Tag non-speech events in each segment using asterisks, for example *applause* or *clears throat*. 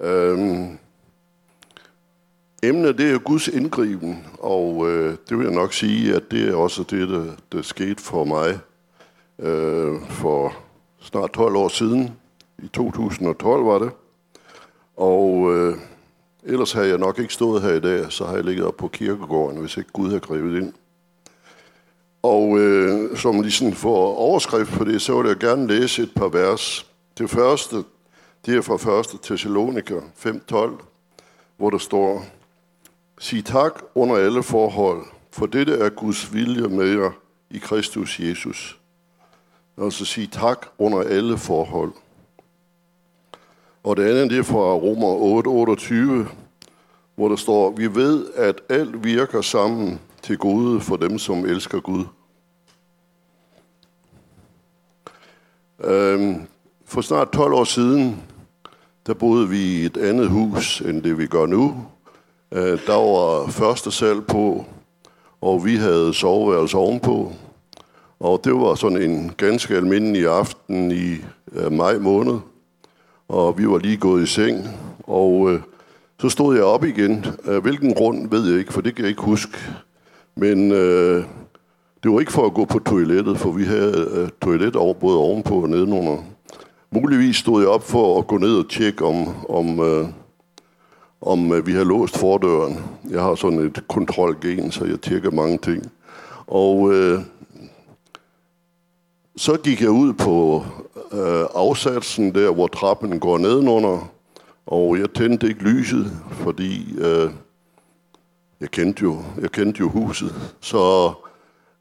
Øhm, emnet det er Guds indgriben, og øh, det vil jeg nok sige, at det er også det, der, der skete for mig øh, for snart 12 år siden. I 2012 var det. Og øh, ellers havde jeg nok ikke stået her i dag, så har jeg ligget op på kirkegården, hvis ikke Gud har grebet ind. Og øh, som lige får overskrift på det, så vil jeg gerne læse et par vers. Det første, det er fra 1. Thessalonika 5.12, hvor der står, Sig tak under alle forhold, for dette er Guds vilje med jer i Kristus Jesus. Altså sige tak under alle forhold. Og det andet det er fra Romer 8.28, hvor der står, vi ved, at alt virker sammen til gode for dem, som elsker Gud. Øhm, for snart 12 år siden, der boede vi i et andet hus, end det vi gør nu. Øh, der var første sal på, og vi havde soveværelse ovenpå. Og det var sådan en ganske almindelig aften i øh, maj måned. Og vi var lige gået i seng, og øh, så stod jeg op igen. Øh, hvilken grund ved jeg ikke, for det kan jeg ikke huske. Men øh, det var ikke for at gå på toilettet, for vi havde øh, toilet over, både ovenpå og nedenunder. Muligvis stod jeg op for at gå ned og tjekke, om, om, øh, om øh, vi har låst fordøren. Jeg har sådan et kontrolgen, så jeg tjekker mange ting. Og øh, så gik jeg ud på øh, afsatsen der, hvor trappen går nedenunder, og jeg tændte ikke lyset, fordi øh, jeg, kendte jo, jeg kendte jo huset. Så,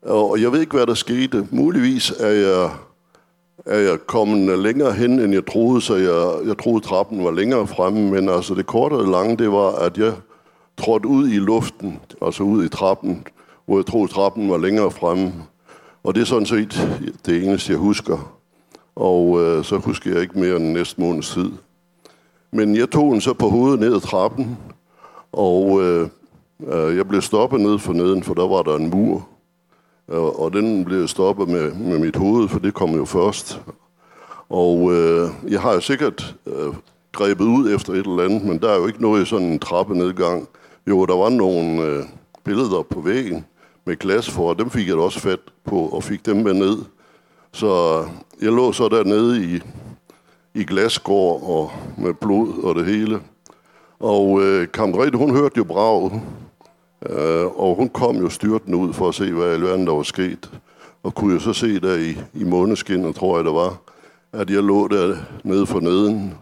og jeg ved ikke, hvad der skete. Muligvis er jeg, er jeg kommet længere hen, end jeg troede, så jeg, jeg troede, trappen var længere fremme. Men altså det korte og lange, det var, at jeg trådte ud i luften, altså ud i trappen, hvor jeg troede, trappen var længere fremme. Og det er sådan set det eneste, jeg husker. Og øh, så husker jeg ikke mere end næste måneds tid. Men jeg tog den så på hovedet ned ad trappen, og øh, øh, jeg blev stoppet ned for neden, for der var der en mur. Øh, og den blev stoppet med, med mit hoved, for det kom jo først. Og øh, jeg har jo sikkert øh, grebet ud efter et eller andet, men der er jo ikke noget i sådan en trappenedgang. Jo, der var nogle øh, billeder på væggen med glas for, og dem fik jeg da også fat på, og fik dem med ned. Så jeg lå så dernede i, i glasgård og med blod og det hele. Og øh, Kamrete, hun hørte jo braget, øh, og hun kom jo styrten ud for at se, hvad i alverden der var sket. Og kunne jo så se der i, i måneskinnet, tror jeg det var, at jeg lå der nede for neden.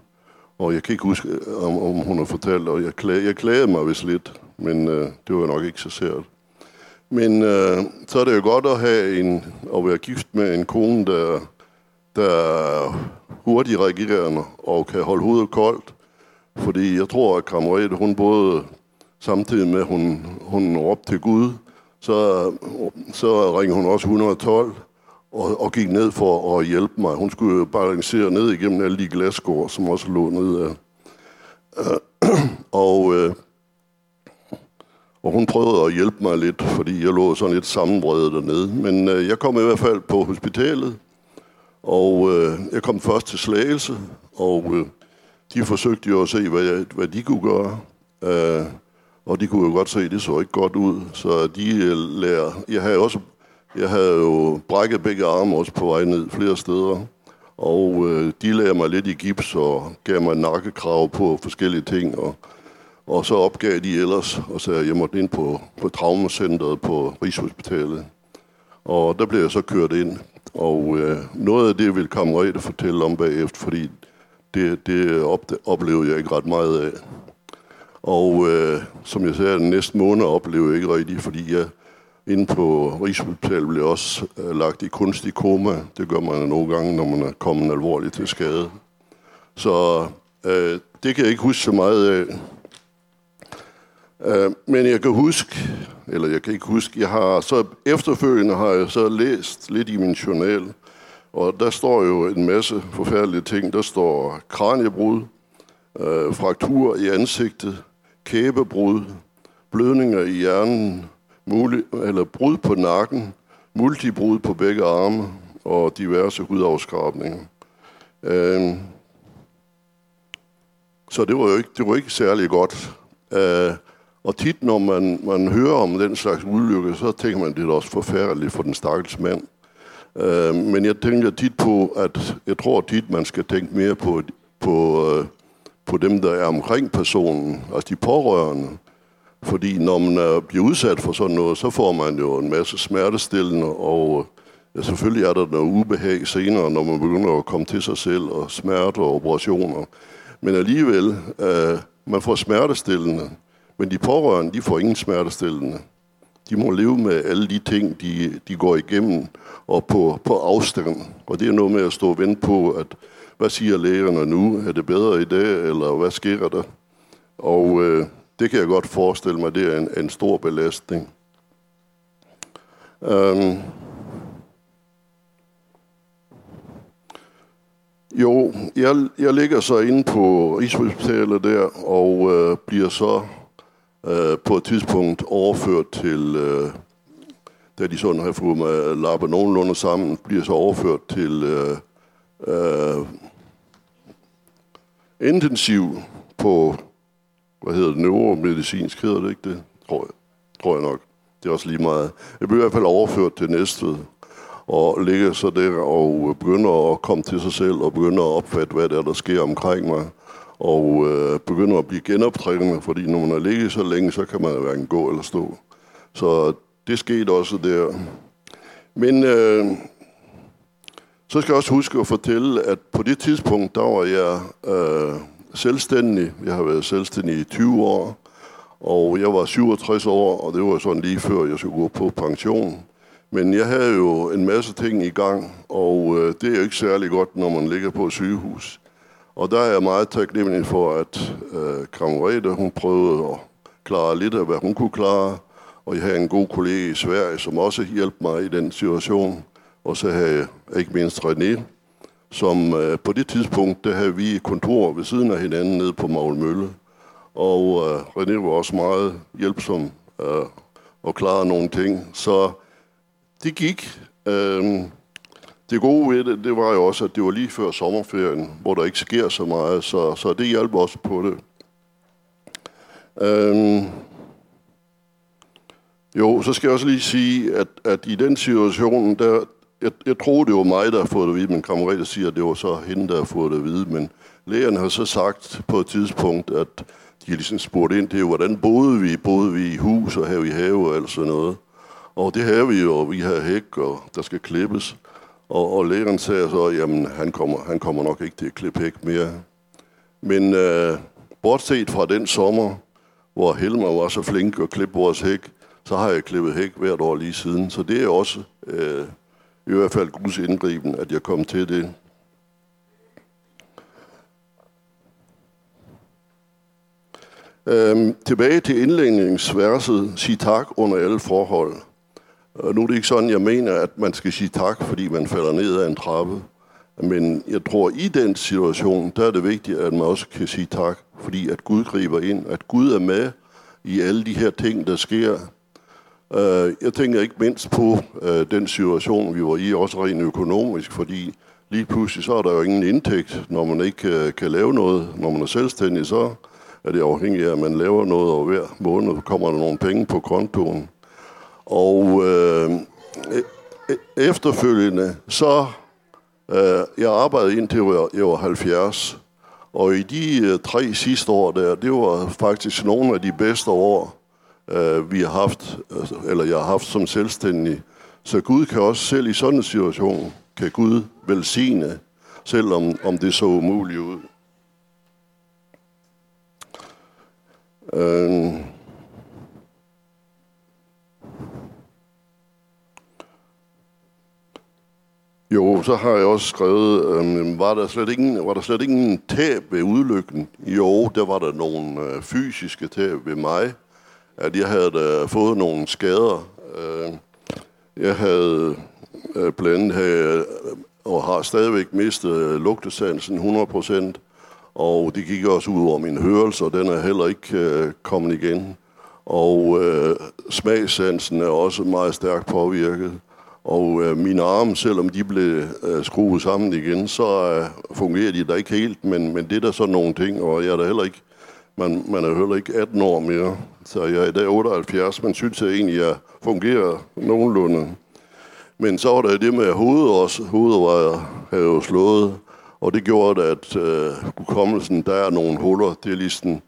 Og jeg kan ikke huske, øh, om, om hun har fortalt, og jeg, klage, jeg klagede mig vist lidt, men øh, det var nok ikke så sært. Men øh, så er det jo godt at have en, at være gift med en kone, der, der hurtigt reagerende og kan holde hovedet koldt. Fordi jeg tror, at kammerat, hun både samtidig med, at hun, hun råbte til Gud, så, så ringede hun også 112 og, og gik ned for at hjælpe mig. Hun skulle balancere ned igennem alle de glasgård, som også lå nede af. Øh, *clears throat* og øh, og hun prøvede at hjælpe mig lidt, fordi jeg lå sådan lidt sammenbredet dernede. Men øh, jeg kom i hvert fald på hospitalet, og øh, jeg kom først til Slagelse, og øh, de forsøgte jo at se, hvad, jeg, hvad de kunne gøre. Øh, og de kunne jo godt se, at det så ikke godt ud. Så de øh, lærer... Jeg havde, også, jeg havde jo brækket begge arme også på vej ned flere steder. Og øh, de lagde mig lidt i gips og gav mig nakkekrav på forskellige ting. Og, og så opgav de ellers, og så jeg måtte ind på, på traumacenteret på Rigshospitalet. Og der blev jeg så kørt ind. Og øh, noget af det vil kammerate fortælle om bagefter, fordi det, det oplevede jeg ikke ret meget af. Og øh, som jeg sagde, den næste måned oplevede jeg ikke rigtigt, fordi jeg inde på Rigshospitalet blev også øh, lagt i kunstig koma. Det gør man nogle gange, når man er kommet alvorligt til skade. Så øh, det kan jeg ikke huske så meget af. Øh, men jeg kan huske, eller jeg kan ikke huske, jeg har så efterfølgende har jeg så læst lidt i min journal, og der står jo en masse forfærdelige ting. Der står kraniebrud, øh, fraktur i ansigtet, kæbebrud, blødninger i hjernen, mulig, eller brud på nakken, multibrud på begge arme og diverse hudafskrabninger. Uh, så det var jo ikke, det var ikke særlig godt. Øh, og tit, når man, man hører om den slags ulykke, så tænker man, at det er også forfærdeligt for den stakkels mand. Øh, men jeg tænker tit på, at jeg tror tit, man skal tænke mere på, på, øh, på dem, der er omkring personen, altså de pårørende. Fordi når man bliver udsat for sådan noget, så får man jo en masse smertestillende, og ja, selvfølgelig er der noget ubehag senere, når man begynder at komme til sig selv, og smerte og operationer. Men alligevel, øh, man får smertestillende, men de pårørende, de får ingen smertestillende. De må leve med alle de ting, de, de går igennem, og på, på afstand. Og det er noget med at stå og vente på, at hvad siger lægerne nu? Er det bedre i dag, eller hvad sker der? Og øh, det kan jeg godt forestille mig, det er en, en stor belastning. Um, jo, jeg, jeg ligger så inde på Rigshospitalet der, og øh, bliver så øh, på et tidspunkt overført til, øh, da de sådan har fået mig lappet nogenlunde sammen, bliver så overført til øh, øh, intensiv på, hvad hedder det, neuromedicinsk hedder det ikke det? Tror jeg, tror jeg nok. Det er også lige meget. Jeg blev i hvert fald overført til Næstved og ligger så der og begynder at komme til sig selv og begynder at opfatte, hvad der, er, der sker omkring mig og øh, begynder at blive genoptrænet, fordi når man har ligget så længe, så kan man hverken gå eller stå. Så det skete også der. Men øh, så skal jeg også huske at fortælle, at på det tidspunkt, der var jeg øh, selvstændig. Jeg har været selvstændig i 20 år, og jeg var 67 år, og det var sådan lige før, jeg skulle gå på pension. Men jeg havde jo en masse ting i gang, og øh, det er jo ikke særlig godt, når man ligger på sygehus. Og der er jeg meget taknemmelig for, at øh, Kammerete, hun prøvede at klare lidt af, hvad hun kunne klare. Og jeg havde en god kollega i Sverige, som også hjalp mig i den situation. Og så havde jeg ikke mindst René, som øh, på det tidspunkt, der havde vi kontor ved siden af hinanden nede på Magle Og øh, René var også meget hjælpsom øh, og klarede nogle ting. Så det gik. Øh, det gode ved det, det var jo også, at det var lige før sommerferien, hvor der ikke sker så meget, så, så det hjalp også på det. Øhm, jo, så skal jeg også lige sige, at, at i den situation, der, jeg, jeg troede, det var mig, der har fået det at vide, Min kammerat siger, at det var så hende, der har fået det at vide. Men lægerne har så sagt på et tidspunkt, at de ligesom spurgt ind til, hvordan boede vi? Boede vi i hus og have i have og alt sådan noget? Og det har vi jo, og vi har hæk, og der skal klippes. Og, og lægeren sagde så, jamen han kommer, han kommer nok ikke til at klippe hæk mere. Men øh, bortset fra den sommer, hvor Helmer var så flink at klippe vores hæk, så har jeg klippet hæk hvert år lige siden. Så det er også øh, i hvert fald Guds indgriben, at jeg kom til det. Øhm, tilbage til indlægningsverset, sig tak under alle forhold. Og nu er det ikke sådan, jeg mener, at man skal sige tak, fordi man falder ned af en trappe. Men jeg tror, i den situation, der er det vigtigt, at man også kan sige tak, fordi at Gud griber ind, at Gud er med i alle de her ting, der sker. Øh, jeg tænker ikke mindst på øh, den situation, vi var i, også rent økonomisk, fordi lige pludselig så er der jo ingen indtægt, når man ikke øh, kan lave noget. Når man er selvstændig, så er det afhængigt af, at man laver noget, og hver måned kommer der nogle penge på kontoen. Og øh, e, e, efterfølgende, så øh, jeg arbejdede indtil jeg var 70. Og i de øh, tre sidste år der, det var faktisk nogle af de bedste år, øh, vi har haft, øh, eller jeg har haft som selvstændig. Så Gud kan også selv i sådan en situation, kan Gud velsigne, selvom om det så umuligt ud. Øh, Jo, så har jeg også skrevet, øh, var, der slet ingen, var der slet ingen tab ved udlykken? Jo, der var der nogle øh, fysiske tab ved mig, at jeg havde uh, fået nogle skader. Uh, jeg havde øh, uh, blandt andet havde, og har stadigvæk mistet øh, lugtesansen 100%, og det gik også ud over min hørelse, og den er heller ikke øh, kommet igen. Og øh, smagssansen er også meget stærkt påvirket. Og øh, mine arme, selvom de blev øh, skruet sammen igen, så øh, fungerer de da ikke helt, men, men det er da sådan nogle ting, og jeg er da heller ikke, man, man er heller ikke 18 år mere, så jeg er i dag 78, men synes jeg egentlig, jeg fungerer nogenlunde. Men så var der det med hovedet også. Hovedet var, havde jo slået, og det gjorde, at øh, hukommelsen, der er nogle huller. Det er ligesom,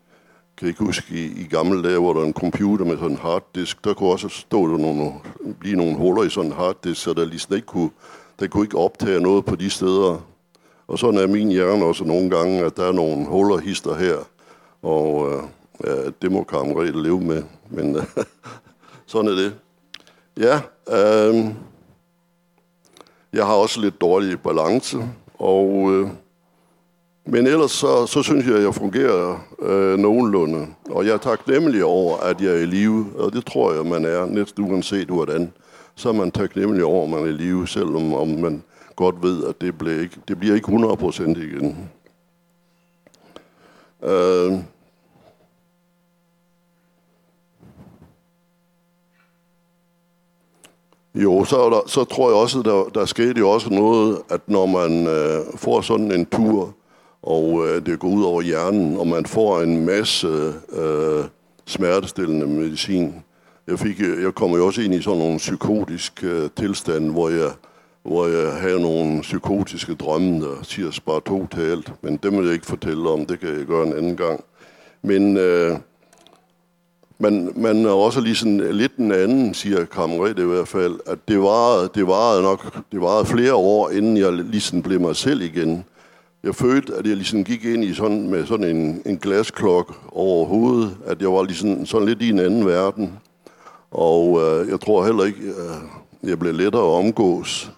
kan ikke huske, i, i gamle dage, hvor der en computer med sådan en harddisk, der kunne også stå der nogle, blive nogle huller i sådan en harddisk, så der ligesom ikke kunne, der kunne ikke optage noget på de steder. Og sådan er min hjerne også nogle gange, at der er nogle huller hister her, og øh, ja, det må kammerat leve med, men øh, *laughs* sådan er det. Ja, øh, jeg har også lidt dårlig balance, og, øh, men ellers så, så synes jeg, at jeg fungerer øh, nogenlunde. Og jeg er taknemmelig over, at jeg er i live, og det tror jeg, man er, næsten uanset hvordan. Så er man taknemmelig over, at man er i live, selvom om man godt ved, at det bliver ikke, det bliver ikke 100% igen. Øh, Jo, så, der, så tror jeg også, der, der skete jo også noget, at når man øh, får sådan en tur, og øh, det går ud over hjernen, og man får en masse øh, smertestillende medicin. Jeg, fik, øh, jeg kom jo også ind i sådan nogle psykotiske øh, tilstande, hvor jeg, hvor jeg havde nogle psykotiske drømme, der siger bare totalt, men dem vil jeg ikke fortælle om, det kan jeg gøre en anden gang. Men øh, man, man er også lige sådan lidt en anden, siger kammerat i hvert fald, at det varede, det varede nok det varede flere år, inden jeg ligesom blev mig selv igen. Jeg følte, at jeg ligesom gik ind i sådan, med sådan en, en glasklok over hovedet, at jeg var ligesom sådan lidt i en anden verden. Og øh, jeg tror heller ikke, øh, jeg blev lettere at omgås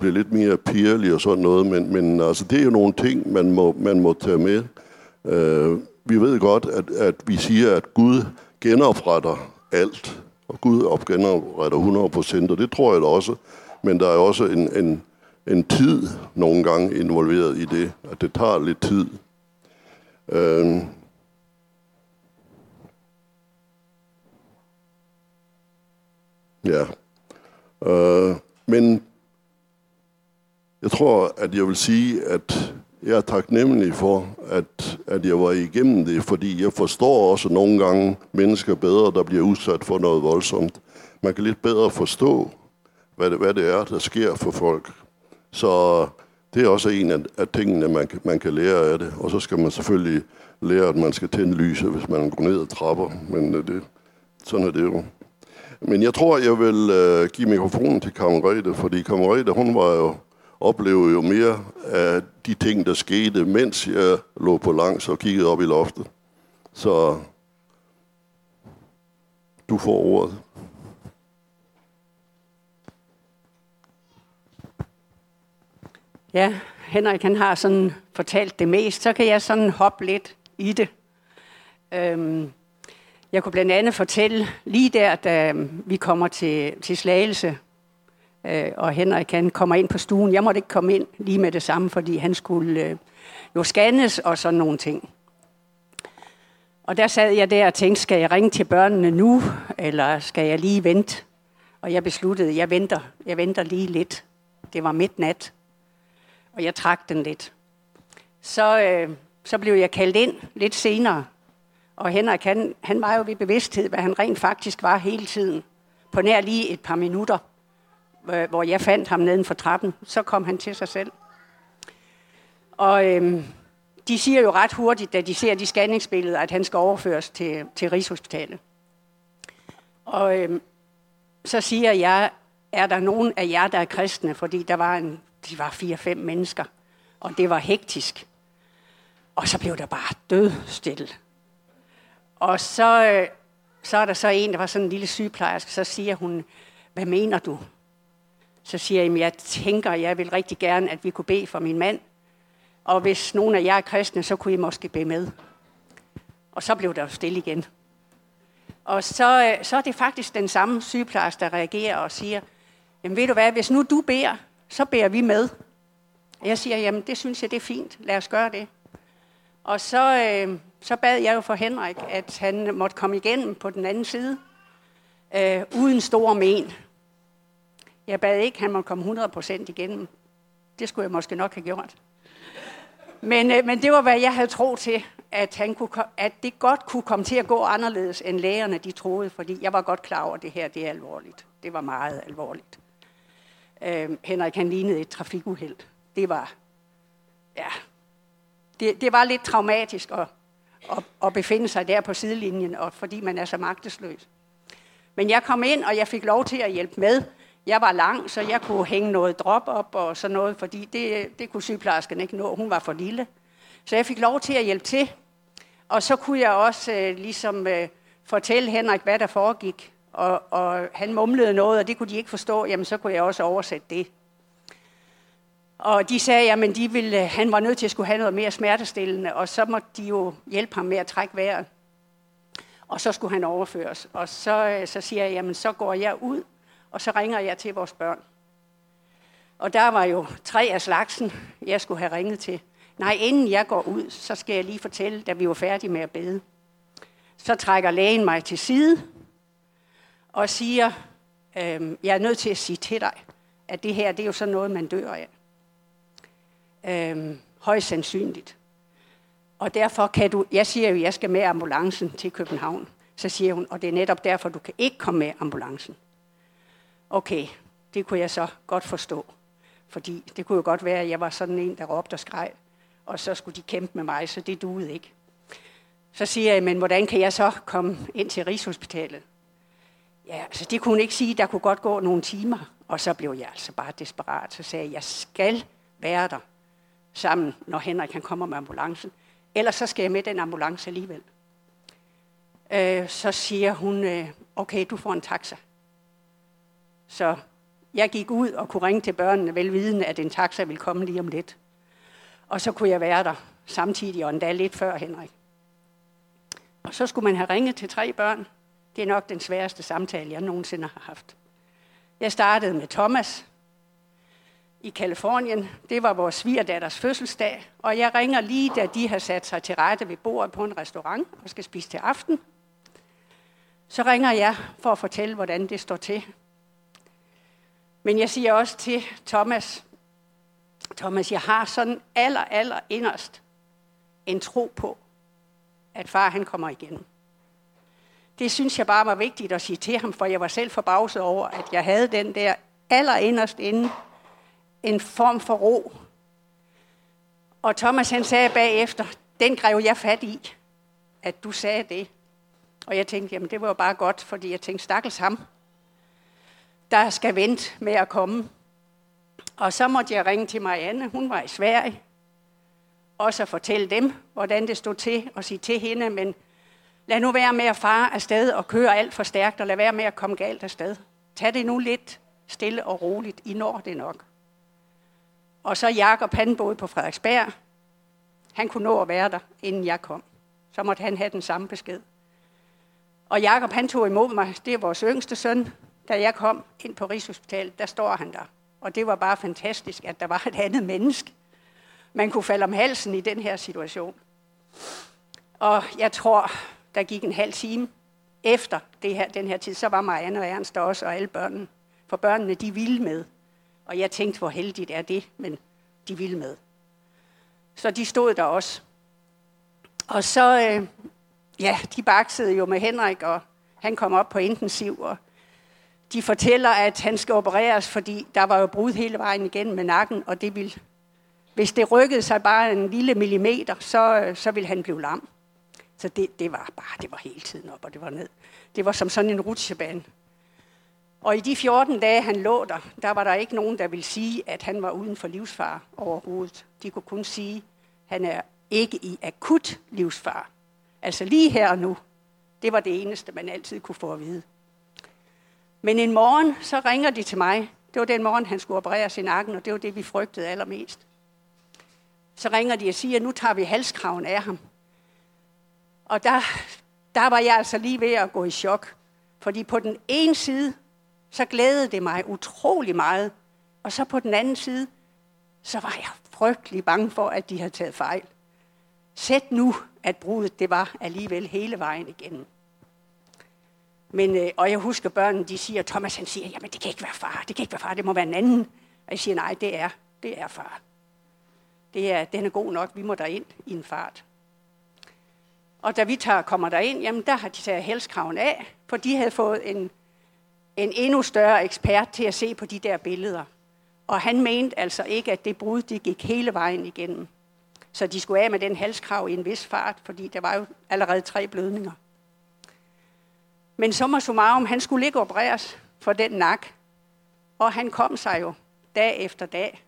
blev lidt mere pirlig og sådan noget, men, men altså, det er jo nogle ting, man må, man må tage med. Øh, vi ved godt, at, at vi siger, at Gud genopretter alt, og Gud genopretter 100 procent, og det tror jeg da også. Men der er også en, en, en tid nogle gange involveret i det, at det tager lidt tid. Øh, Ja. Øh, men jeg tror, at jeg vil sige, at jeg er taknemmelig for, at, at jeg var igennem det, fordi jeg forstår også nogle gange mennesker bedre, der bliver udsat for noget voldsomt. Man kan lidt bedre forstå, hvad det, hvad det er, der sker for folk. Så det er også en af, af tingene, man, man kan lære af det. Og så skal man selvfølgelig lære, at man skal tænde lyset, hvis man går ned ad trapper. Men øh, det, sådan er det jo. Men jeg tror, jeg vil øh, give mikrofonen til kammerete, fordi kammerete, hun var jo oplevede jo mere af de ting, der skete, mens jeg lå på langs og kiggede op i loftet. Så du får ordet. Ja, Henrik han har sådan fortalt det mest, så kan jeg sådan hoppe lidt i det. Øhm, jeg kunne blandt andet fortælle lige der, da vi kommer til, til Slagelse, øh, og Henrik han kommer ind på stuen. Jeg måtte ikke komme ind lige med det samme, fordi han skulle øh, jo scannes og sådan nogle ting. Og der sad jeg der og tænkte, skal jeg ringe til børnene nu, eller skal jeg lige vente? Og jeg besluttede, jeg venter, jeg venter lige lidt. Det var midnat, og jeg trak den lidt. Så, øh, så blev jeg kaldt ind lidt senere, og Henrik, han, han var jo ved bevidsthed, hvad han rent faktisk var hele tiden. På nær lige et par minutter hvor jeg fandt ham neden for trappen, så kom han til sig selv. Og øhm, de siger jo ret hurtigt, da de ser de scanningsbilleder, at han skal overføres til, til Rigshospitalet. Og øhm, så siger jeg, er der nogen af jer, der er kristne? Fordi der var en, de var fire-fem mennesker, og det var hektisk. Og så blev der bare død stille. Og så, øh, så er der så en, der var sådan en lille sygeplejerske, så siger hun, hvad mener du? Så siger jeg, at jeg tænker, at jeg vil rigtig gerne, at vi kunne bede for min mand. Og hvis nogen af jer er kristne, så kunne I måske bede med. Og så blev der stille igen. Og så, øh, så er det faktisk den samme sygeplejerske, der reagerer og siger, jamen ved du hvad, hvis nu du beder, så beder vi med. Og jeg siger, jamen det synes jeg, det er fint, lad os gøre det. Og så, øh, så bad jeg jo for Henrik, at han måtte komme igennem på den anden side, øh, uden store men. Jeg bad ikke, at han måtte komme 100% igennem. Det skulle jeg måske nok have gjort. Men, øh, men det var, hvad jeg havde tro til, at, han kunne, at det godt kunne komme til at gå anderledes, end lægerne de troede, fordi jeg var godt klar over, at det her det er alvorligt. Det var meget alvorligt. Øh, Henrik han lignede et trafikuheld. Det var, ja, det, det var lidt traumatisk at, at, at befinde sig der på sidelinjen, og fordi man er så magtesløs. Men jeg kom ind, og jeg fik lov til at hjælpe med. Jeg var lang, så jeg kunne hænge noget drop op og sådan noget, fordi det, det kunne sygeplejersken ikke nå. Hun var for lille. Så jeg fik lov til at hjælpe til. Og så kunne jeg også øh, ligesom øh, fortælle Henrik, hvad der foregik. Og, og han mumlede noget, og det kunne de ikke forstå. Jamen, så kunne jeg også oversætte det. Og de sagde, at de ville, øh, han var nødt til at skulle have noget mere smertestillende, og så måtte de jo hjælpe ham med at trække vejret. Og så skulle han overføres. Og så, øh, så siger jeg, jamen så går jeg ud, og så ringer jeg til vores børn. Og der var jo tre af slagsen, jeg skulle have ringet til. Nej, inden jeg går ud, så skal jeg lige fortælle, da vi var færdige med at bede. Så trækker lægen mig til side og siger, øhm, jeg er nødt til at sige til dig, at det her, det er jo sådan noget, man dør af. Øhm, højst sandsynligt. Og derfor kan du, jeg siger jo, at jeg skal med ambulancen til København. Så siger hun, og det er netop derfor, du kan ikke komme med ambulancen. Okay, det kunne jeg så godt forstå. Fordi det kunne jo godt være, at jeg var sådan en, der råbte og skreg, og så skulle de kæmpe med mig, så det duede ikke. Så siger jeg, men hvordan kan jeg så komme ind til Rigshospitalet? Ja, altså det kunne hun ikke sige, der kunne godt gå nogle timer. Og så blev jeg altså bare desperat. Så sagde jeg, jeg skal være der sammen, når Henrik kan kommer med ambulancen. Ellers så skal jeg med den ambulance alligevel. Øh, så siger hun, øh, okay, du får en taxa. Så jeg gik ud og kunne ringe til børnene, velvidende, at en taxa ville komme lige om lidt. Og så kunne jeg være der samtidig, og endda lidt før Henrik. Og så skulle man have ringet til tre børn. Det er nok den sværeste samtale, jeg nogensinde har haft. Jeg startede med Thomas i Kalifornien. Det var vores svigerdatters fødselsdag, og jeg ringer lige, da de har sat sig til rette ved bordet på en restaurant og skal spise til aften. Så ringer jeg for at fortælle, hvordan det står til. Men jeg siger også til Thomas, Thomas, jeg har sådan aller, aller inderst en tro på, at far han kommer igen. Det synes jeg bare var vigtigt at sige til ham, for jeg var selv forbavset over, at jeg havde den der aller inderst inde en form for ro. Og Thomas han sagde bagefter, den grev jeg fat i, at du sagde det. Og jeg tænkte, jamen det var jo bare godt, fordi jeg tænkte, stakkels ham, der skal vente med at komme. Og så måtte jeg ringe til Marianne, hun var i Sverige, og så fortælle dem, hvordan det stod til, og sige til hende, men lad nu være med at fare afsted og køre alt for stærkt, og lad være med at komme galt afsted. Tag det nu lidt stille og roligt, I når det nok. Og så Jakob, han boede på Frederiksberg. Han kunne nå at være der, inden jeg kom. Så måtte han have den samme besked. Og Jakob, han tog imod mig. Det er vores yngste søn. Da jeg kom ind på Rigshospitalet, der står han der. Og det var bare fantastisk, at der var et andet menneske. Man kunne falde om halsen i den her situation. Og jeg tror, der gik en halv time efter det her, den her tid, så var Marianne og Ernst der også, og alle børnene. For børnene, de ville med. Og jeg tænkte, hvor heldigt er det, men de ville med. Så de stod der også. Og så, øh, ja, de baksede jo med Henrik, og han kom op på intensiv, og de fortæller, at han skal opereres, fordi der var jo brud hele vejen igen med nakken, og det ville, hvis det rykkede sig bare en lille millimeter, så, så ville han blive lam. Så det, det var bare, det var hele tiden op, og det var ned. Det var som sådan en rutsjebane. Og i de 14 dage, han lå der, der var der ikke nogen, der ville sige, at han var uden for livsfar overhovedet. De kunne kun sige, at han er ikke i akut livsfar. Altså lige her og nu. Det var det eneste, man altid kunne få at vide. Men en morgen, så ringer de til mig. Det var den morgen, han skulle operere sin nakken, og det var det, vi frygtede allermest. Så ringer de og siger, at nu tager vi halskraven af ham. Og der, der var jeg altså lige ved at gå i chok. Fordi på den ene side, så glædede det mig utrolig meget. Og så på den anden side, så var jeg frygtelig bange for, at de havde taget fejl. Sæt nu, at brudet det var alligevel hele vejen igennem. Men, øh, og jeg husker børnene, de siger, Thomas han siger, jamen det kan ikke være far, det kan ikke være far, det må være en anden. Og jeg siger, nej, det er, det er far. Det er, den er god nok, vi må derind i en fart. Og da vi tager, kommer derind, jamen der har de taget helskraven af, for de havde fået en, en endnu større ekspert til at se på de der billeder. Og han mente altså ikke, at det brud, det gik hele vejen igennem. Så de skulle af med den halskrav i en vis fart, fordi der var jo allerede tre blødninger. Men summa summarum, han skulle ikke opereres for den nak. Og han kom sig jo dag efter dag.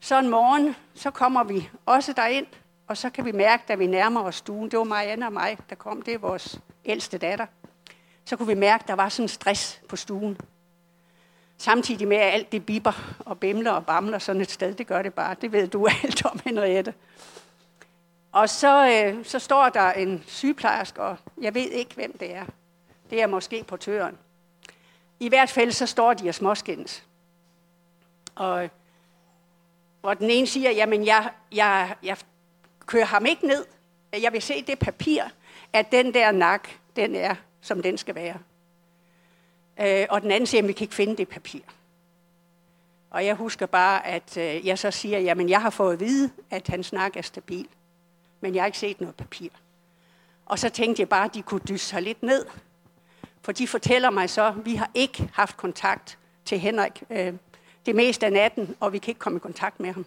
Så en morgen, så kommer vi også derind, og så kan vi mærke, da vi nærmer os stuen, det var Marianne og mig, der kom, det er vores ældste datter, så kunne vi mærke, at der var sådan stress på stuen. Samtidig med, at alt det bipper og bimler og bamler sådan et sted, det gør det bare. Det ved du *laughs* alt om, Henriette. Og så, øh, så står der en sygeplejerske, og jeg ved ikke, hvem det er. Det er måske portøren. I hvert fald så står de og småskændes. Og hvor den ene siger, jamen jeg, jeg, jeg kører ham ikke ned. Jeg vil se det papir, at den der nak, den er, som den skal være. Øh, og den anden siger, at vi kan ikke finde det papir. Og jeg husker bare, at øh, jeg så siger, jamen jeg har fået at vide, at hans snak er stabil. Men jeg har ikke set noget papir. Og så tænkte jeg bare, at de kunne dysse sig lidt ned. For de fortæller mig så, at vi har ikke haft kontakt til Henrik øh, det meste af natten, og vi kan ikke komme i kontakt med ham.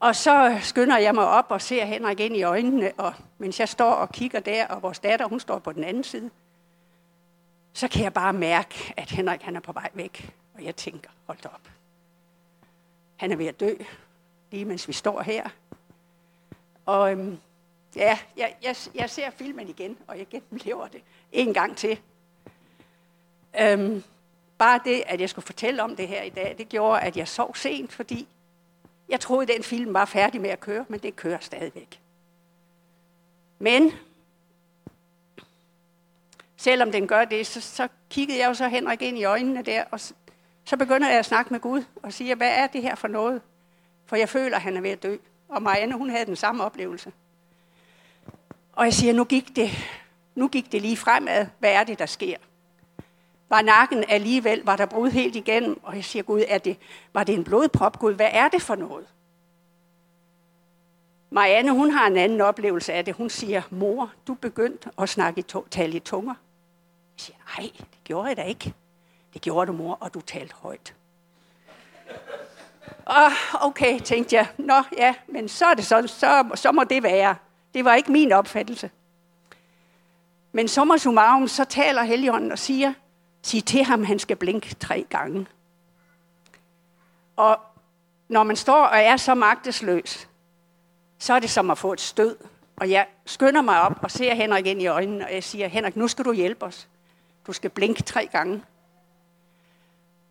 Og så skynder jeg mig op og ser Henrik ind i øjnene, og mens jeg står og kigger der, og vores datter, hun står på den anden side, så kan jeg bare mærke, at Henrik han er på vej væk. Og jeg tænker, hold da op. Han er ved at dø, lige mens vi står her. Og øhm, ja, jeg, jeg, jeg ser filmen igen, og jeg gennemlever det en gang til. Øhm, bare det, at jeg skulle fortælle om det her i dag, det gjorde, at jeg sov sent, fordi jeg troede, at den film var færdig med at køre, men det kører stadigvæk. Men selvom den gør det, så, så kiggede jeg jo så Henrik ind i øjnene der, og så begynder jeg at snakke med Gud og sige, hvad er det her for noget? For jeg føler, at han er ved at dø. Og Marianne, hun havde den samme oplevelse. Og jeg siger, nu gik det, nu gik det lige fremad. Hvad er det, der sker? Var nakken alligevel, var der brud helt igennem? Og jeg siger, Gud, er det, var det en blodprop? Gud, hvad er det for noget? Marianne, hun har en anden oplevelse af det. Hun siger, mor, du begyndte at snakke i to- tale i tunger. Jeg siger, nej, det gjorde jeg da ikke. Det gjorde du, mor, og du talte højt. Og okay, tænkte jeg, nå ja, men så er det sådan, så, så må det være. Det var ikke min opfattelse. Men summa summarum, så taler Helligånden og siger, sig til ham, han skal blinke tre gange. Og når man står og er så magtesløs, så er det som at få et stød. Og jeg skynder mig op og ser Henrik ind i øjnene, og jeg siger, Henrik, nu skal du hjælpe os. Du skal blinke tre gange.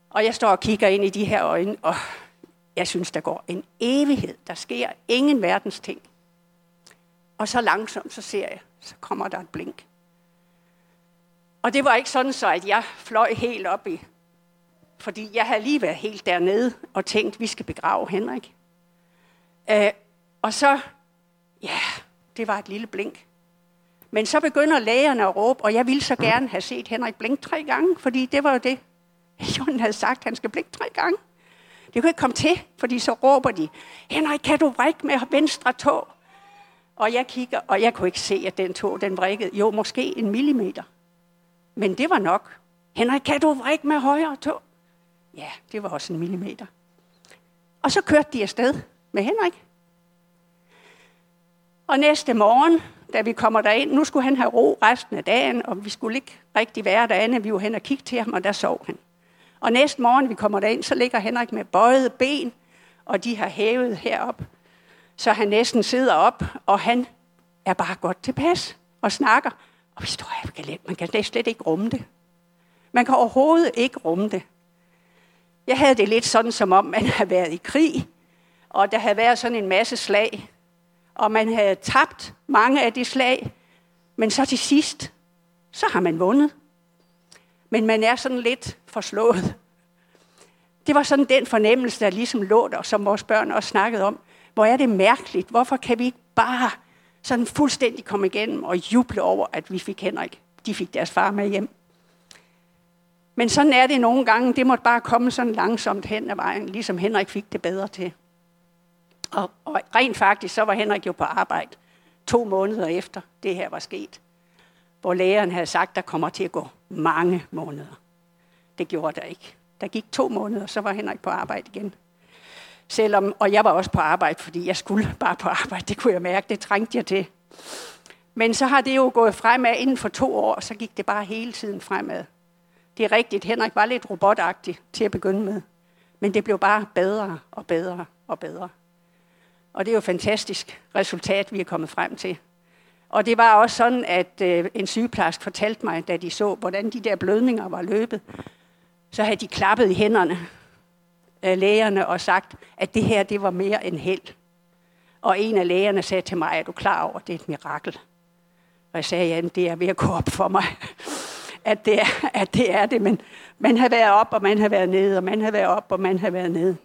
Og jeg står og kigger ind i de her øjne, og jeg synes, der går en evighed. Der sker ingen verdens ting. Og så langsomt, så ser jeg, så kommer der et blink. Og det var ikke sådan så, at jeg fløj helt op i, fordi jeg havde lige været helt dernede og tænkt, vi skal begrave Henrik. Øh, og så, ja, det var et lille blink. Men så begynder lægerne at råbe, og jeg ville så gerne have set Henrik blink tre gange, fordi det var jo det, *laughs* Jon havde sagt, han skal blinke tre gange. Det kunne ikke komme til, fordi så råber de, Henrik, kan du vrikke med venstre tog? Og jeg kigger, og jeg kunne ikke se, at den tog, den vrikkede. Jo, måske en millimeter. Men det var nok. Henrik, kan du vrikke med højre tog? Ja, det var også en millimeter. Og så kørte de afsted med Henrik. Og næste morgen, da vi kommer derind, nu skulle han have ro resten af dagen, og vi skulle ikke rigtig være derinde. Vi var hen og kigge til ham, og der sov han. Og næste morgen, vi kommer derind, så ligger Henrik med bøjet ben, og de har hævet herop, så han næsten sidder op, og han er bare godt tilpas og snakker. Og vi står her, man kan slet ikke rumme det. Man kan overhovedet ikke rumme det. Jeg havde det lidt sådan, som om man havde været i krig, og der havde været sådan en masse slag, og man havde tabt mange af de slag, men så til sidst, så har man vundet. Men man er sådan lidt forslået. Det var sådan den fornemmelse, der ligesom lå der, som vores børn også snakkede om. Hvor er det mærkeligt? Hvorfor kan vi ikke bare sådan fuldstændig komme igennem og juble over, at vi fik Henrik de fik deres far med hjem. Men sådan er det nogle gange. Det måtte bare komme sådan langsomt hen ad vejen, ligesom Henrik fik det bedre til. Og, og rent faktisk, så var Henrik jo på arbejde to måneder efter det her var sket. Hvor lægeren havde sagt, der kommer til at gå mange måneder. Det gjorde der ikke. Der gik to måneder, så var Henrik på arbejde igen. Selvom, og jeg var også på arbejde, fordi jeg skulle bare på arbejde. Det kunne jeg mærke, det trængte jeg til. Men så har det jo gået fremad inden for to år, så gik det bare hele tiden fremad. Det er rigtigt, Henrik var lidt robotagtig til at begynde med. Men det blev bare bedre og bedre og bedre. Og det er jo et fantastisk resultat, vi er kommet frem til. Og det var også sådan, at øh, en sygeplejerske fortalte mig, da de så, hvordan de der blødninger var løbet, så havde de klappet i hænderne lægerne og sagt, at det her det var mere end held. Og en af lægerne sagde til mig, er du klar over, at det er et mirakel? Og jeg sagde, ja, det er ved at gå op for mig, *laughs* at det er, at det, er det. Men man har været op, og man har været nede, og man har været op, og man har været nede.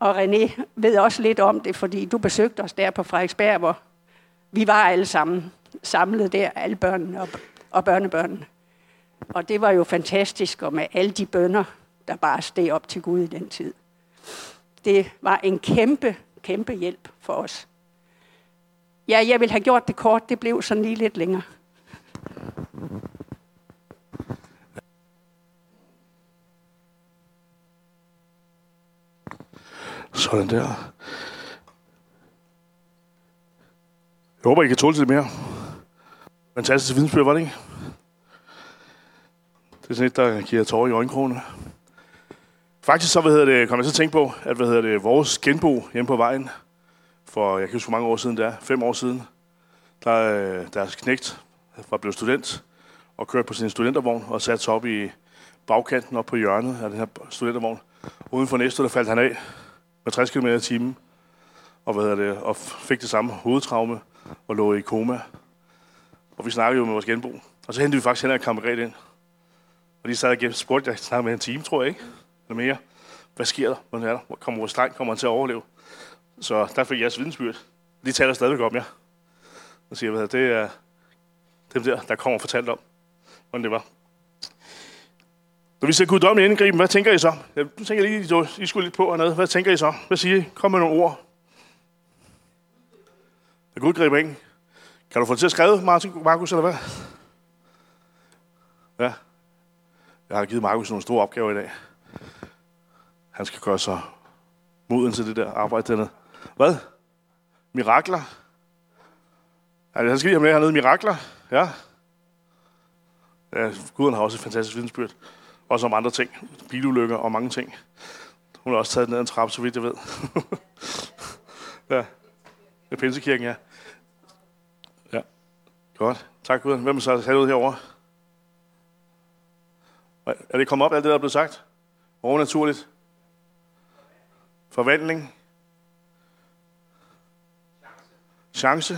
Og René ved også lidt om det, fordi du besøgte os der på Frederiksberg, hvor vi var alle sammen samlet der, alle børnene og, og børnebørnene. Og det var jo fantastisk, og med alle de bønder, der bare steg op til Gud i den tid. Det var en kæmpe, kæmpe hjælp for os. Ja, jeg ville have gjort det kort, det blev sådan lige lidt længere. Sådan der. Jeg håber, I kan tåle lidt mere. Fantastisk vidensbyrd, var det ikke? Det er sådan et, der giver tårer i øjenkrogene. Faktisk så hvad hedder det, kom jeg så at tænke på, at hvad hedder det, vores genbo hjemme på vejen, for jeg kan huske, hvor mange år siden det er, fem år siden, der øh, deres knægt var blevet student og kørte på sin studentervogn og satte sig op i bagkanten op på hjørnet af den her studentervogn. Uden for næste, der faldt han af med 60 km i timen og, hvad hedder det, og fik det samme hovedtraume og lå i koma. Og vi snakkede jo med vores genbo. Og så hentede vi faktisk Henrik Kammerat ind. Og de sad og spurgte, jeg snakkede med en time, tror jeg ikke, eller mere. Hvad sker der? Hvordan er der? Kommer vores dreng? Kommer han til at overleve? Så der fik jeres vidensbyrd. De taler stadigvæk om jer. Og siger, hvad det er dem der, der kommer og fortalt om, hvordan det var. Når vi ser guddommelig indgriben, hvad tænker I så? Jeg tænker lige, I skulle lidt på hernede. Hvad tænker I så? Hvad siger I? Kom med nogle ord. Der Gud griber ind. Kan du få det til at skrive, Martin, Markus, eller hvad? Ja. Jeg har givet Markus nogle store opgaver i dag. Han skal gøre sig moden til det der arbejde dernede. Hvad? Mirakler? Altså, han skal lige have med hernede. Mirakler? Ja. Ja, Gud har også et fantastisk vidensbyrd. Også om andre ting. Bilulykker og mange ting. Hun har også taget ned ad en trappe, så vidt jeg ved. *laughs* ja. Det Pinsekirken, ja. Ja. Godt. Tak Gud. Hvem er så herude herovre? Er det kommet op, alt det, der er blevet sagt? Overnaturligt? Forvandling? Chance?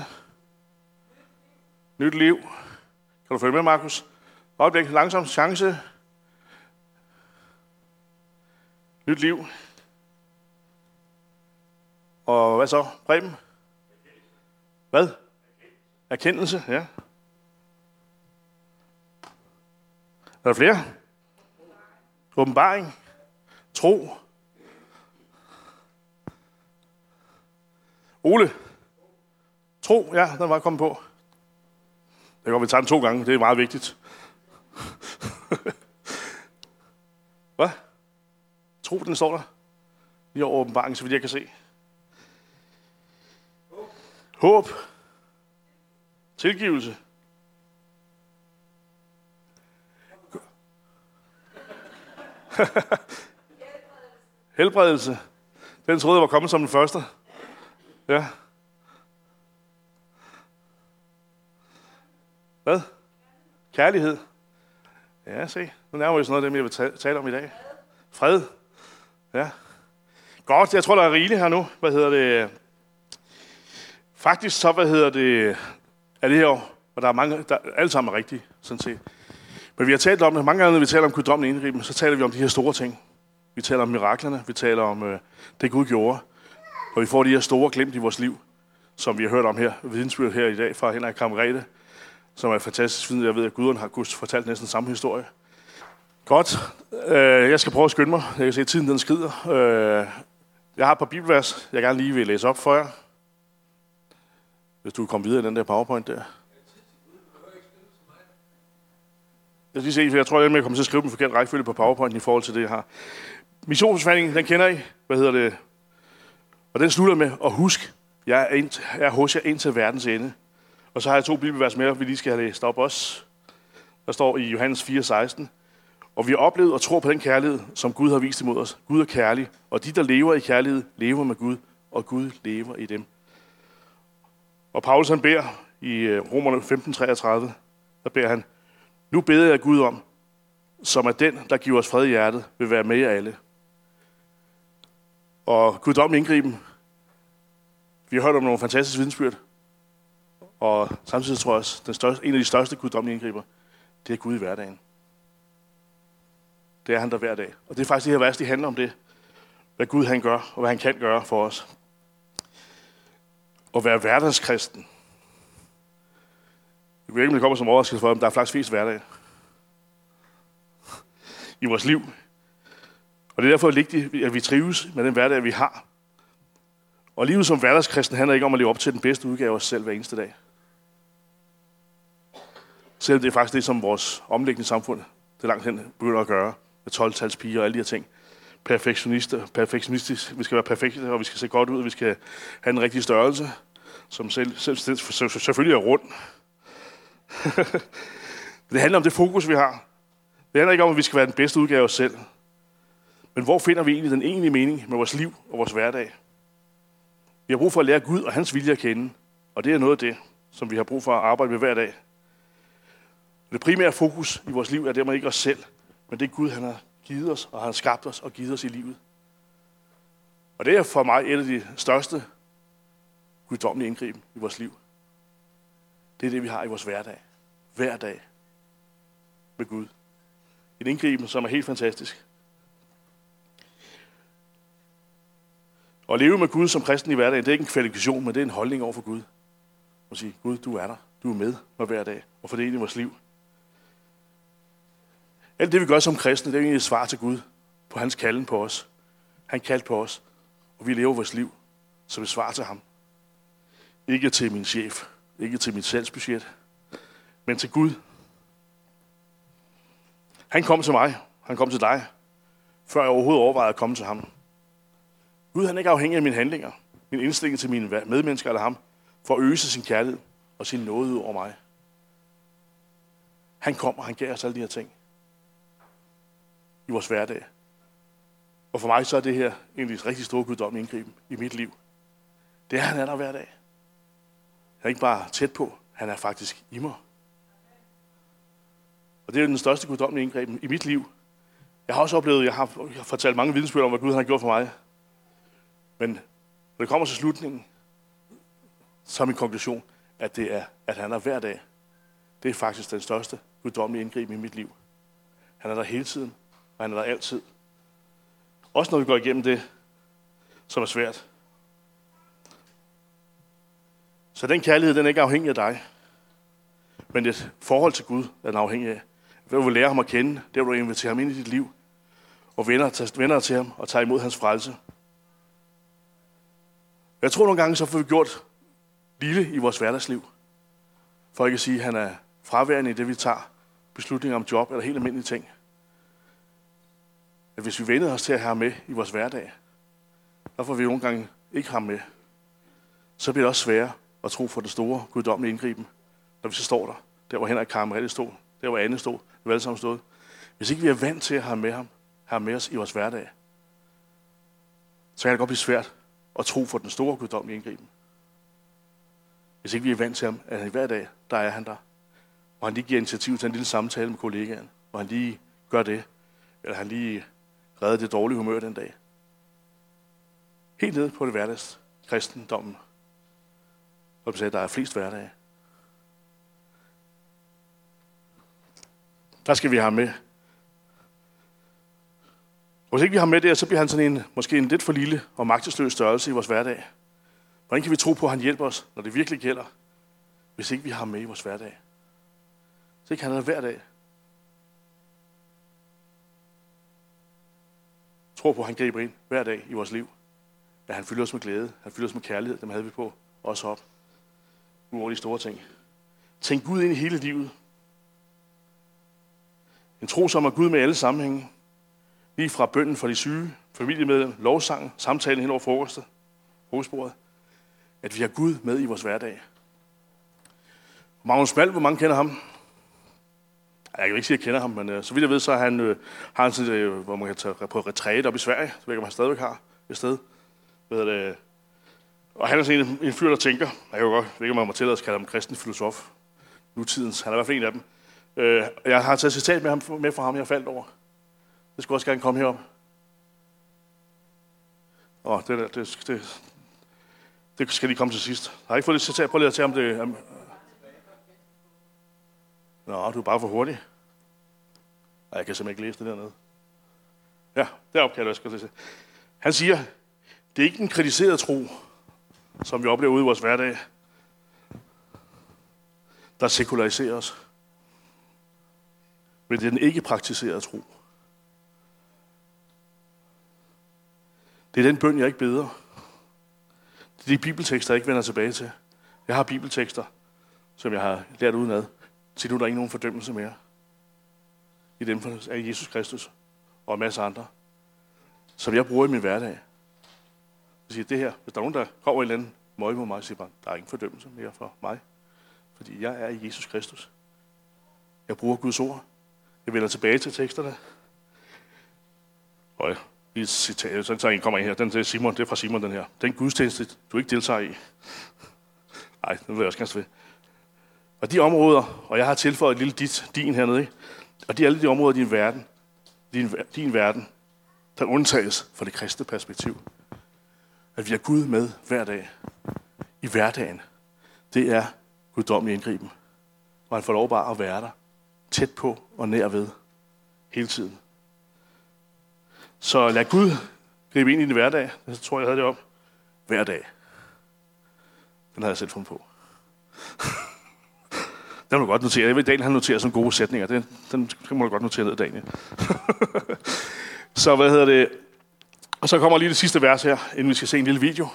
Nyt liv? Kan du følge med, Markus? Øjeblik, langsomt. Chance? Nyt liv? Og hvad så? Preben? Hvad? Erkendelse, ja. Er der flere? Åbenbaring. Tro. Ole. Tro, ja, den var kommet på. Det kan vi tager den to gange, det er meget vigtigt. *laughs* Hvad? Tro, den står der. Lige over åbenbaringen, så vidt jeg kan se. Håb. Tilgivelse. *laughs* Helbredelse. Den troede jeg var kommet som den første. Ja. Hvad? Kærlighed. Ja, se. Nu nærmer vi os noget af det, jeg vil tale om i dag. Fred. Ja. Godt, jeg tror, der er rigeligt her nu. Hvad hedder det? Faktisk så, hvad hedder det, er det her, og der er mange, der alle sammen er rigtige, sådan set. Men vi har talt om det, mange gange, når vi taler om guddommen indgriben, så taler vi om de her store ting. Vi taler om miraklerne, vi taler om øh, det Gud gjorde, og vi får de her store glimt i vores liv, som vi har hørt om her, vidensbyrd her i dag fra Henrik Kammerete, som er fantastisk Jeg ved, at Gudrun har kunnet fortalt næsten samme historie. Godt. Øh, jeg skal prøve at skynde mig. Jeg kan se, at tiden den skrider. Øh, jeg har et par bibelvers, jeg gerne lige vil læse op for jer. Hvis du kan komme videre i den der powerpoint der. Jeg skal lige se, for jeg tror, at jeg kommer til at skrive den forkerte rækkefølge på PowerPoint i forhold til det, jeg har. Missionsforfatningen, den kender I. Hvad hedder det? Og den slutter med at husk, jeg er, ind, jeg er hos jer ind til verdens ende. Og så har jeg to bibelvers mere, vi lige skal have læst op også. Der står i Johannes 4:16. Og vi har oplevet og tror på den kærlighed, som Gud har vist imod os. Gud er kærlig, og de, der lever i kærlighed, lever med Gud, og Gud lever i dem. Og Paulus han beder i øh, Romerne 15:33, der beder han, nu beder jeg Gud om, som er den, der giver os fred i hjertet, vil være med jer alle. Og guddommelig indgriben. Vi har hørt om nogle fantastiske vidensbyrd. Og samtidig tror jeg også, den største, en af de største guddommelige indgriber, det er Gud i hverdagen. Det er han der hver dag. Og det er faktisk det her vers, det handler om det. Hvad Gud han gør, og hvad han kan gøre for os. At være hverdagskristen. Jeg ved ikke, om det kommer som overraskelse for dem. Der er faktisk flest hverdag i vores liv. Og det er derfor vigtigt, at vi trives med den hverdag, vi har. Og livet som hverdagskristen handler ikke om at leve op til den bedste udgave af os selv hver eneste dag. Selvom det er faktisk det, som vores omlæggende samfund det langt hen begynder at gøre. Med 12 piger og alle de her ting. Perfektionister, perfektionistisk. Vi skal være perfekte, og vi skal se godt ud, og vi skal have en rigtig størrelse, som selv, selv, selvfølgelig er rund. *laughs* det handler om det fokus, vi har. Det handler ikke om, at vi skal være den bedste udgave af os selv. Men hvor finder vi egentlig den egentlige mening med vores liv og vores hverdag? Vi har brug for at lære Gud og hans vilje at kende. Og det er noget af det, som vi har brug for at arbejde med hver dag. Det primære fokus i vores liv er dermed ikke os selv, men det er Gud, han har givet os, og han har skabt os og givet os i livet. Og det er for mig et af de største guddommelige indgriben i vores liv. Det er det, vi har i vores hverdag. Hver dag. Med Gud. En indgriben, som er helt fantastisk. At leve med Gud som kristen i hverdagen, det er ikke en kvalifikation, men det er en holdning over for Gud. Og sige, Gud, du er der. Du er med mig hver dag og fordele i vores liv. Alt det, vi gør som kristne, det er egentlig et svar til Gud på hans kalden på os. Han kaldte på os, og vi lever vores liv som et svar til ham. Ikke til min chef, ikke til mit salgsbudget, men til Gud. Han kom til mig, han kom til dig, før jeg overhovedet overvejede at komme til ham. Gud han er ikke afhængig af mine handlinger, min indstilling til mine medmennesker eller ham, for at øse sin kærlighed og sin nåde ud over mig. Han kom, og han gav os alle de her ting i vores hverdag. Og for mig så er det her egentlig et rigtig stort guddom indgriben i mit liv. Det er, han er der hver dag. Han er ikke bare tæt på, han er faktisk i mig. Og det er den største guddommelige indgreb i mit liv. Jeg har også oplevet, jeg har fortalt mange vidensbøger om, hvad Gud har gjort for mig. Men når det kommer til slutningen, så er min konklusion, at det er, at han er hver dag. Det er faktisk den største guddommelige indgreb i mit liv. Han er der hele tiden, og han er der altid. Også når vi går igennem det, som er svært. Så den kærlighed, den er ikke afhængig af dig. Men det forhold til Gud, den er afhængig af. Hvad du vil lære ham at kende, det vil du invitere ham ind i dit liv. Og vender, vender til ham og tager imod hans frelse. Jeg tror nogle gange, så får vi gjort lille i vores hverdagsliv. For ikke at sige, at han er fraværende i det, vi tager beslutninger om job eller helt almindelige ting. At hvis vi vender os til at have ham med i vores hverdag, så får vi nogle gange ikke ham med. Så bliver det også sværere at tro for det store guddommelige indgriben, når vi så står der, der hvor Henrik Karmerelle stod, der hvor Anne stod, vi alle sammen stod. Hvis ikke vi er vant til at have med ham, have med os i vores hverdag, så kan det godt blive svært og tro for den store guddommelige indgriben. Hvis ikke vi er vant til ham, at hver dag, der er han der. Og han lige giver initiativ til en lille samtale med kollegaen, og han lige gør det, eller han lige redder det dårlige humør den dag. Helt ned på det hverdags kristendommen. Og sagde, der er flest hverdage. Der skal vi have med. Og hvis ikke vi har med det, så bliver han sådan en, måske en lidt for lille og magtesløs størrelse i vores hverdag. Hvordan kan vi tro på, at han hjælper os, når det virkelig gælder, hvis ikke vi har ham med i vores hverdag? Så kan han hver dag. Tror på, at han griber ind hver dag i vores liv. At han fylder os med glæde. Han fylder os med kærlighed. Dem havde vi på. Også op. Nu de store ting. Tænk Gud ind i hele livet. En tro, som er Gud med alle sammenhænge. Lige fra bønden for de syge, familiemedlem, lovsangen, samtalen hen over frokostet, hovedsporet. At vi har Gud med i vores hverdag. Magnus Malm, hvor mange kender ham? Jeg kan ikke sige, at jeg kender ham, men øh, så vidt jeg ved, så han, øh, har han sådan, øh, hvor man kan tage på retræte op i Sverige. Det ved ikke, om han stadigvæk har et sted. Ved det, og han er sådan en, en fyr, der tænker, jeg kan jo godt, jeg ved ikke, om man må tillade at kalde ham kristen filosof, nutidens, han er i hvert fald en af dem. Øh, jeg har taget citat med, ham, med fra ham, jeg faldt over. Det skulle også gerne komme herop. Åh, det, der, det, det, det skal lige komme til sidst. Jeg har ikke fået det citat. Prøv lige at tage om det. Um, Nå, du er bare for hurtig. Nej, jeg kan simpelthen ikke læse det dernede. Ja, deroppe kan jeg også godt Han siger, det er ikke den kritiserede tro, som vi oplever ude i vores hverdag, der sekulariserer os. Men det er den ikke praktiserede tro. Det er den bøn, jeg ikke beder. Det er de bibeltekster, jeg ikke vender tilbage til. Jeg har bibeltekster, som jeg har lært udenad. Til nu er der ikke nogen fordømmelse mere. I dem af Jesus Kristus og en masse andre. Som jeg bruger i min hverdag. Jeg siger, det her, hvis der er nogen, der kommer i en eller anden møg på mig, siger bare, der er ingen fordømmelse mere for mig. Fordi jeg er i Jesus Kristus. Jeg bruger Guds ord. Jeg vender tilbage til teksterne. Og i et citat, så tager en kommer her, den er Simon, det er fra Simon den her. Den gudstjeneste, du ikke deltager i. Nej, det vil jeg også gerne ved. Og de områder, og jeg har tilføjet et lille dit, din hernede, ikke? og de alle de områder i din verden, din, din verden, der undtages fra det kristne perspektiv. At vi har Gud med hver dag. I hverdagen. Det er guddommelig indgriben. Og han får lov bare at være der. Tæt på og nær ved. Hele tiden. Så lad Gud gribe ind i din hverdag. Jeg tror, jeg havde det op. Hver dag. Den har jeg selv fundet på. *laughs* Den må du godt notere. Jeg ved, Daniel han noterer sådan gode sætninger. Den, den, den må du godt notere ned, Daniel. *laughs* så hvad hedder det? Og så kommer lige det sidste vers her, inden vi skal se en lille video.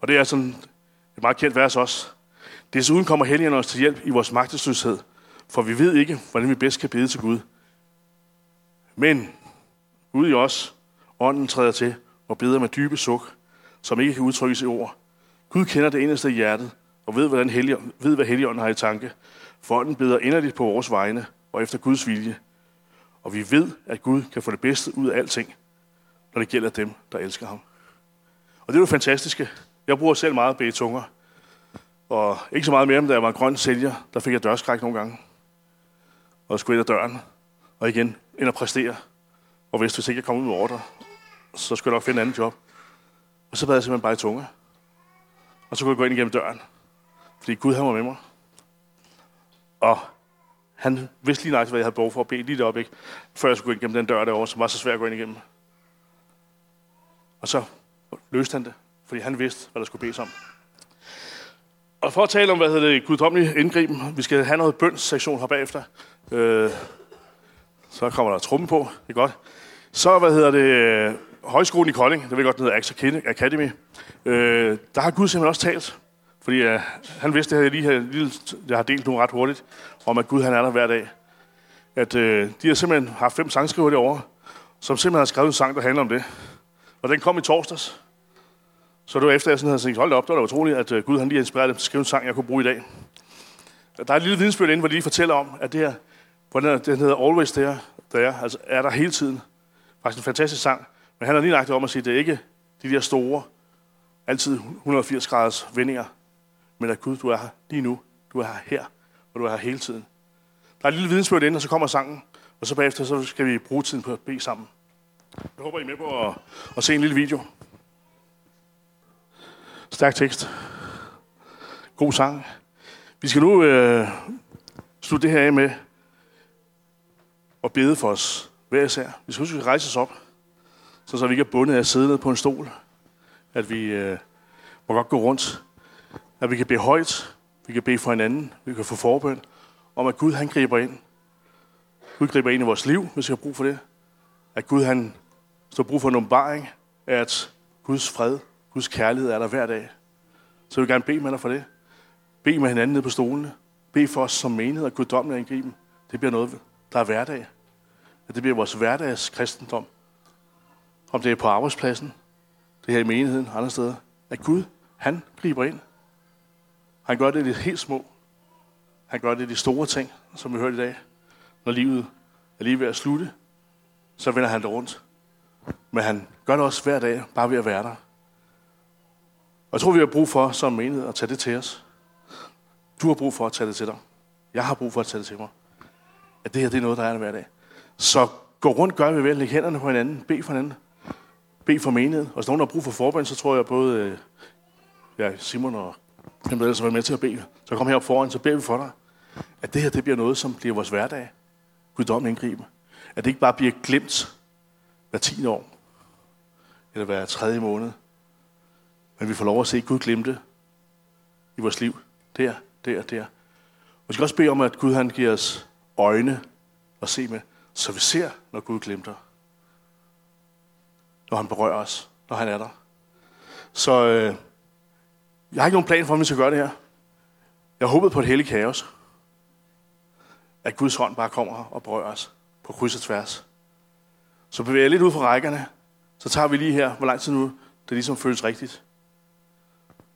Og det er sådan et meget kendt vers også. Desuden kommer helgen os til hjælp i vores magtesløshed, for vi ved ikke, hvordan vi bedst kan bede til Gud. Men Gud i os, ånden træder til og beder med dybe suk, som ikke kan udtrykkes i ord. Gud kender det inderste i hjertet, og ved, hvordan Helligånd, ved hvad Helligånden har i tanke. For ånden beder inderligt på vores vegne og efter Guds vilje. Og vi ved, at Gud kan få det bedste ud af alting, når det gælder dem, der elsker ham. Og det er jo fantastiske. Jeg bruger selv meget betunger. Og ikke så meget mere, da jeg var en grøn sælger, der fik jeg dørskræk nogle gange. Og skulle ind ad døren. Og igen, ind og præstere. Og hvis, hvis ikke jeg kom ud med ordre, så skulle jeg nok finde en anden job. Og så bad jeg simpelthen bare i tunge. Og så kunne jeg gå ind igennem døren. Fordi Gud han var med mig. Og han vidste lige nøjagtigt, hvad jeg havde behov for at bede lige deroppe, ikke? før jeg skulle gå ind igennem den dør derovre, som var så svært at gå ind igennem. Og så løste han det, fordi han vidste, hvad der skulle bedes om. Og for at tale om, hvad hedder det, guddommelig indgriben, vi skal have noget bønssektion her bagefter. Øh, så kommer der trummen på, det er godt. Så, hvad hedder det, øh, højskolen i Kolding, det ved jeg godt, den hedder Axe Academy. Øh, der har Gud simpelthen også talt fordi øh, han vidste, at jeg lige har, jeg har delt nu ret hurtigt, om at Gud han er der hver dag. At øh, de har simpelthen haft fem sangskriver derovre, som simpelthen har skrevet en sang, der handler om det. Og den kom i torsdags. Så det var efter, jeg sådan havde tænkt, hold op, det var da utroligt, at øh, Gud han lige inspirerede dem til at skrive en sang, jeg kunne bruge i dag. Der er et lille vidensbyrd inde, hvor de lige fortæller om, at det her, hvordan den hedder Always There, der er, altså er der hele tiden. Faktisk en fantastisk sang. Men han har lige lagt om at sige, at det er ikke de der store, altid 180 graders vendinger, men at Gud, du er her lige nu, du er her her, og du er her hele tiden. Der er et lille vidensbyrd ind, og så kommer sangen, og så bagefter så skal vi bruge tiden på at bede sammen. Jeg håber, I er med på at, at se en lille video. Stærk tekst. God sang. Vi skal nu øh, slutte det her af med at bede for os hver især. Vi skal huske, at vi rejse os op, så, så vi ikke er bundet af at sidde ned på en stol. At vi øh, må godt gå rundt at vi kan bede højt, vi kan bede for hinanden, vi kan få forbøn, om, at Gud han griber ind. Gud griber ind i vores liv, hvis vi har brug for det. At Gud han står brug for en åbenbaring, at Guds fred, Guds kærlighed er der hver dag. Så jeg vil gerne bede med dig for det. Bed med hinanden nede på stolene. Bed for os som menighed at Gud dommer angriben. Det bliver noget, der er hverdag. At det bliver vores hverdags kristendom. Om det er på arbejdspladsen, det her i menigheden, andre steder. At Gud, han griber ind. Han gør det i det helt små. Han gør det i de store ting, som vi hørte i dag. Når livet er lige ved at slutte, så vender han det rundt. Men han gør det også hver dag, bare ved at være der. Og jeg tror, vi har brug for som menighed at tage det til os. Du har brug for at tage det til dig. Jeg har brug for at tage det til mig. At det her det er noget, der er der hver dag. Så gå rundt, gør vi vel, læg hænderne på hinanden, bed for hinanden. Bed for menighed. Og hvis nogen har brug for forbøn, så tror jeg både øh, ja, Simon og dem, der ellers har med til at bede, så kom herop foran, så beder vi for dig, at det her det bliver noget, som bliver vores hverdag. Guddommen indgribe. At det ikke bare bliver glemt hver 10 år, eller hver tredje måned, men vi får lov at se Gud glimte i vores liv. Der, der, der. Og vi skal også bede om, at Gud han giver os øjne at se med, så vi ser, når Gud glimter. Når han berører os, når han er der. Så øh, jeg har ikke nogen plan for, om vi skal gøre det her. Jeg har håbet på et helligt kaos. At Guds hånd bare kommer og berører os på kryds og tværs. Så bevæger jeg lidt ud fra rækkerne. Så tager vi lige her, hvor lang tid nu det ligesom føles rigtigt.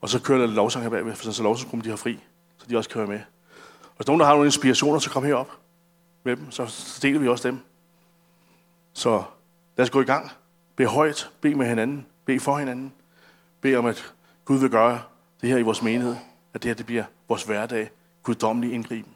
Og så kører der lidt lovsang her bagved, for så lovsangsgruppen de har fri, så de også kan være med. Og hvis nogen, der har nogle inspirationer, så kom herop med dem, så deler vi også dem. Så lad os gå i gang. Be højt, be med hinanden, be for hinanden. Be om, at Gud vil gøre det her i vores menighed, at det her det bliver vores hverdag, guddommelig indgriben.